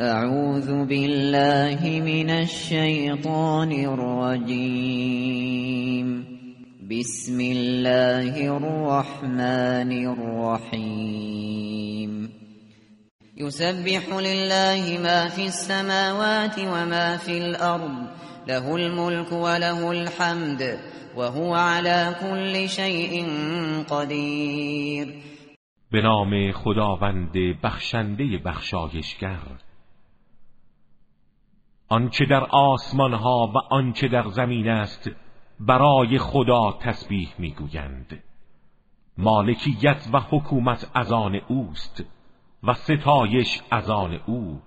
أعوذ بالله من الشیطان الرجیم بسم الله الرحمن الرحیم يسبح لله ما في السماوات وما في الأرض. له الملك وله الحمد وهو على كل شيء قدیر به نام خداوند بخشنده بخشایشگر. آنچه در آسمان ها و آنچه در زمین است برای خدا تسبیح می‌گویند. مالکیت و حکومت از آن اوست و ستایش از آن او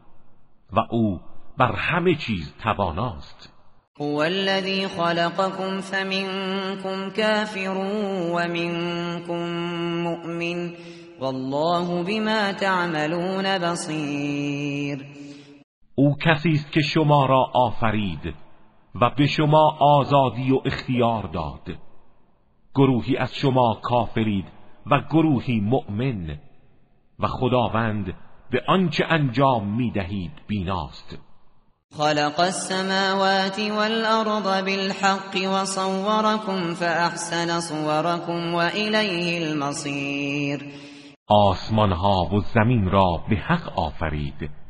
و او بر همه چیز تواناست. هو الذي خلقكم فمنكم كافر ومنكم مؤمن والله بما تعملون بصیر. او کسی است که شما را آفرید و به شما آزادی و اختیار داد. گروهی از شما کافرید و گروهی مؤمن و خداوند به آنچه انجام می‌دهید بیناست. خلق السماوات والأرض بالحق وصوركم فأحسن صوركم وإليه المصير. آسمان ها و زمین را به حق آفرید.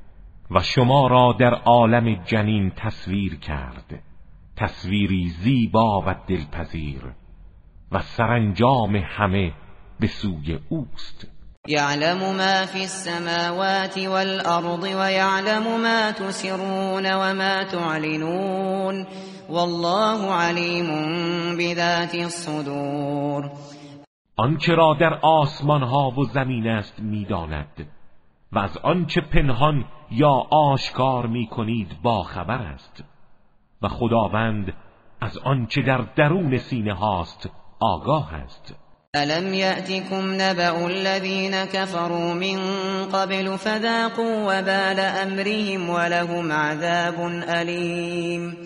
و شما را در عالم جنین تصویر کرد. تصویری زیبا و دلپذیر و سرانجام همه به سوی اوست. يعلم ما في السماوات والأرض ويعلم ما تسرون وما تعلنون. والله عليم بذات الصدور. آنچه را در آسمان ها و زمین است می‌داند. و از آنچه پنهان یا آشکار می کنید با خبر است. و خداوند از آنچه در درون سینه هاست آگاه است. الم یأتکم نبأ الذین كفروا من قبل فذاقوا وبال امرهم ولهم عذاب علیم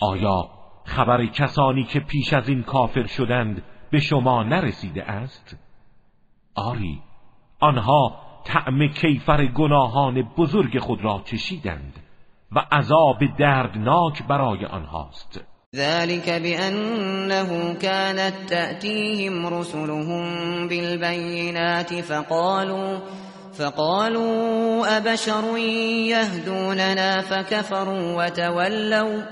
آیا خبر کسانی که پیش از این کافر شدند به شما نرسیده است؟ آری آنها طعم کیفر گناهان بزرگ خود را چشیدند و عذاب دردناک برای آنهاست. ذلك بأنه كانت تأتيهم رسلهم بالبينات فقالوا فقالوا أبشر يهدوننا فكفروا وتولوا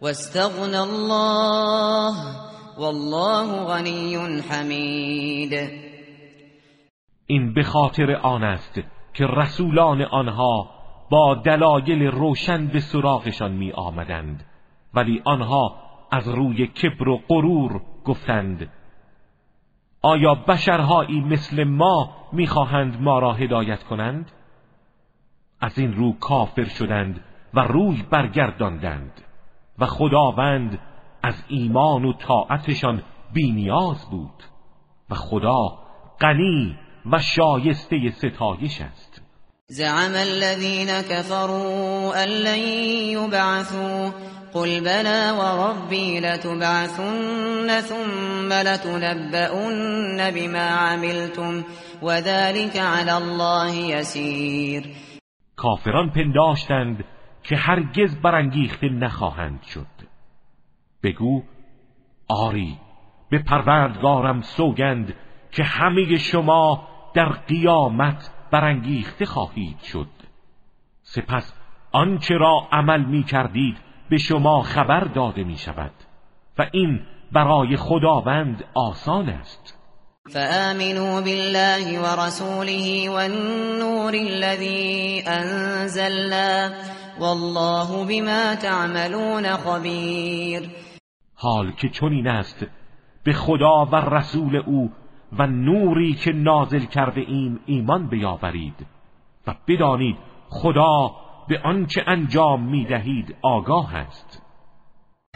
واستغنى الله والله غني حمید این به خاطر آن است که رسولان آنها با دلایل روشن به سراغشان می آمدند. ولی آنها از روی کبر و غرور گفتند آیا بشرهایی مثل ما می‌خواهند ما را هدایت کنند؟ از این رو کافر شدند و روی برگرداندند و خداوند از ایمان و طاعتشان بینیاز بود و خدا غنی و شایسته ستایش است. زعم الذين كفروا ان لن يبعثوا قل بلى وربي لتبعثن ثم لتنبؤن بما عملتم وذلك على الله يسير کافران پنداشتند که هرگز برانگیخته نخواهند شد. بگو آری به پروردگارم سوگند که همه شما در قیامت برانگیخته خواهید شد. سپس آنچه را عمل می کردید به شما خبر داده می شود و این برای خداوند آسان است. فآمنوا بالله ورسوله والنور الذي انزلنا والله بما تعملون خبیر حال که چنین است به خدا و رسول او و نوری که نازل کرده ایم ایمان بیاورید و بدانید خدا به آنچه انجام می‌دهید آگاه است.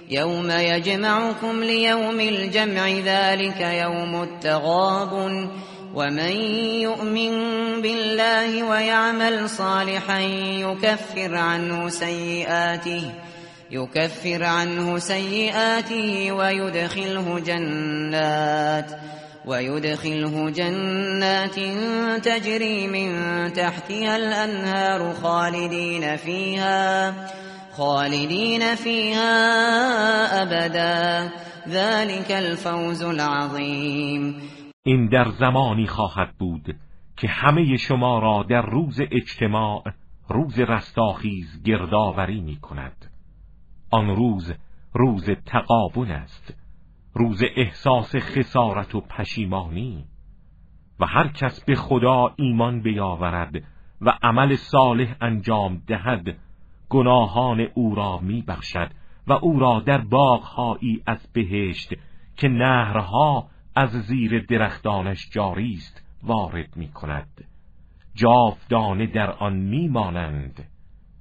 یوم یجمعکم لیوم الجمع ذلك یوم التغاب ومن يؤمن بالله ويعمل صالحا يكفر عنه سيئاته يكفر عنه سيئاته ويدخله جنات ويدخله جنات تجري من تحتها الأنهار خالدين فيها خالدين فيها أبدا. ذلك الفوز العظیم این در زمانی خواهد بود که همه شما را در روز اجتماع روز رستاخیز گردآوری می کند آن روز روز تقابل است. روز احساس خسارت و پشیمانی و هر کس به خدا ایمان بیاورد و عمل صالح انجام دهد گناهان او را میبخشد و او را در باغهایی از بهشت که نهرها از زیر درختانش جاری است وارد می کند جاودانه در آن میمانند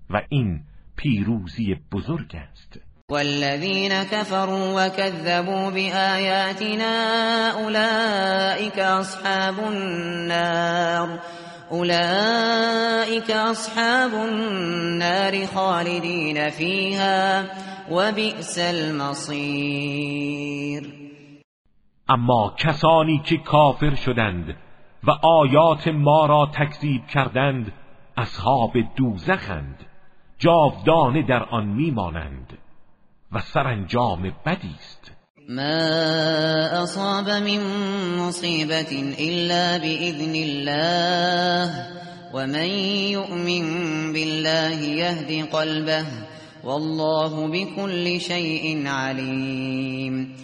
و این پیروزی بزرگ است. والذين كفروا وكذبوا بآياتنا أولئك أصحاب النار. أولئك أصحاب النار خالدين فيها وبئس المصير. اما کسانی که کافر شدند و آیات ما را تکذیب کردند اصحاب دوزخند جاودانه در آن میمانند. و سرانجام بدی است. ما اصاب من مصیبت الا باذن الله ومن يؤمن بالله يهدي قلبه والله بكل شيء علیم.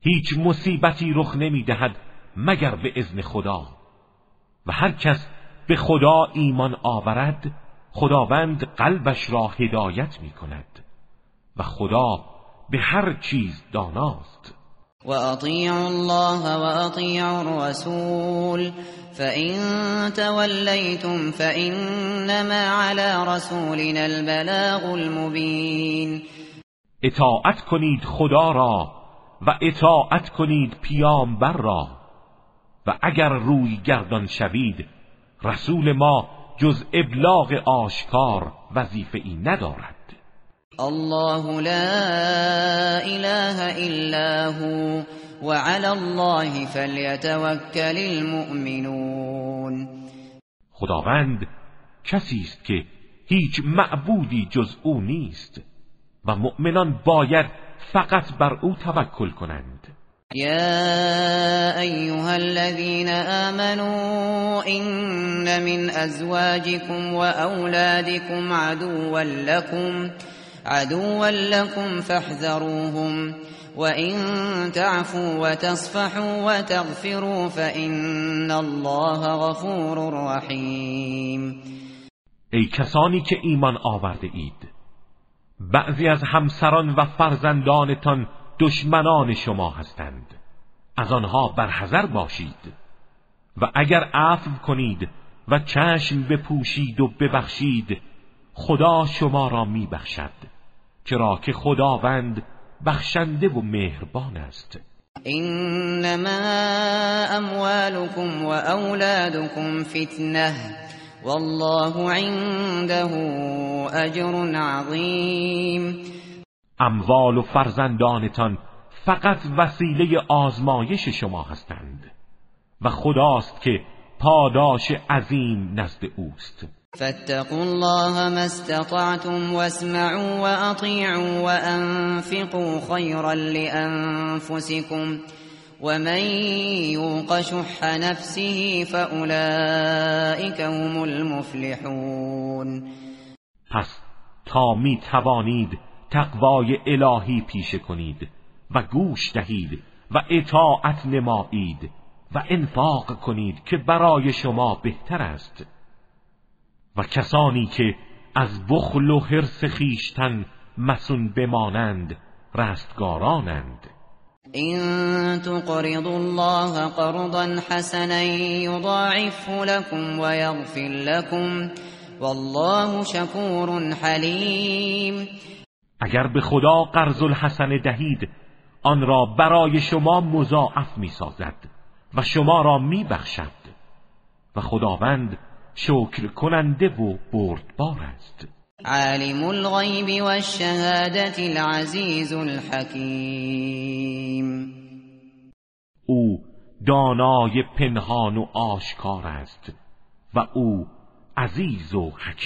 هیچ مصیبتی رخ نمی‌دهد مگر به اذن خدا. و هر کس به خدا ایمان آورد خداوند قلبش را هدایت می کند و خدا به هر چیز داناست. و اطیعوا الله و اطیعوا الرسول فإن تولیتم فإنما على رسولنا البلاغ المبین. اطاعت کنید خدا را و اطاعت کنید پیامبر را. و اگر روی گردان شوید رسول ما جز ابلاغ آشکار وظیفه ای ندارد. الله لا إله إلا هو وعلى الله فليتوكل المؤمنون. خداوند کسی است که هیچ معبودی جز أو نیست و مؤمنان باید فقط بر أو توکل کنند. يا أيها الذين آمنوا إن من أزواجكم وأولادكم عدوا لكم عدوا لكم فاحذروهم. وإن تعفوا وتصفحوا وتغفروا فإن الله غفور رحیم ای کسانی که ایمان آورده اید بعضی از همسران و فرزندانتان دشمنان شما هستند. از آنها برحذر باشید و اگر عفو کنید و چشم بپوشید و ببخشید خدا شما را میبخشد. چرا که خداوند بخشنده و مهربان است. انما اموالكم و اولادكم فتنه والله عنده اجر عظیم. اموال و فرزندانتان فقط وسیله آزمایش شما هستند و خداست که پاداش عظیم نزد اوست. فاتقوا الله ما استطعتم واسمعوا واطيعوا وانفقوا خيرا لانفسكم ومن يوق شح نفسه فاولئك هم المفلحون. پس تا می توانید تقوای الهی پیشه کنید و گوش دهید و اطاعت نمایید و انفاق کنید که برای شما بهتر است. و کسانی که از بخل و حرس خیشتن مسون بمانند رستگارانند. این تقرضوا الله قرضا حسنا یضاعفه لكم ويغفر لكم والله شکور حلیم اگر به خدا قرض الحسن دهید آن را برای شما مضاعف می سازد و شما را می بخشد و خداوند شکر کننده و بردبار است. عالم الغیب و الشهادت العزیز الحکیم. او دانای پنهان و آشکار است و او عزیز و حکیم.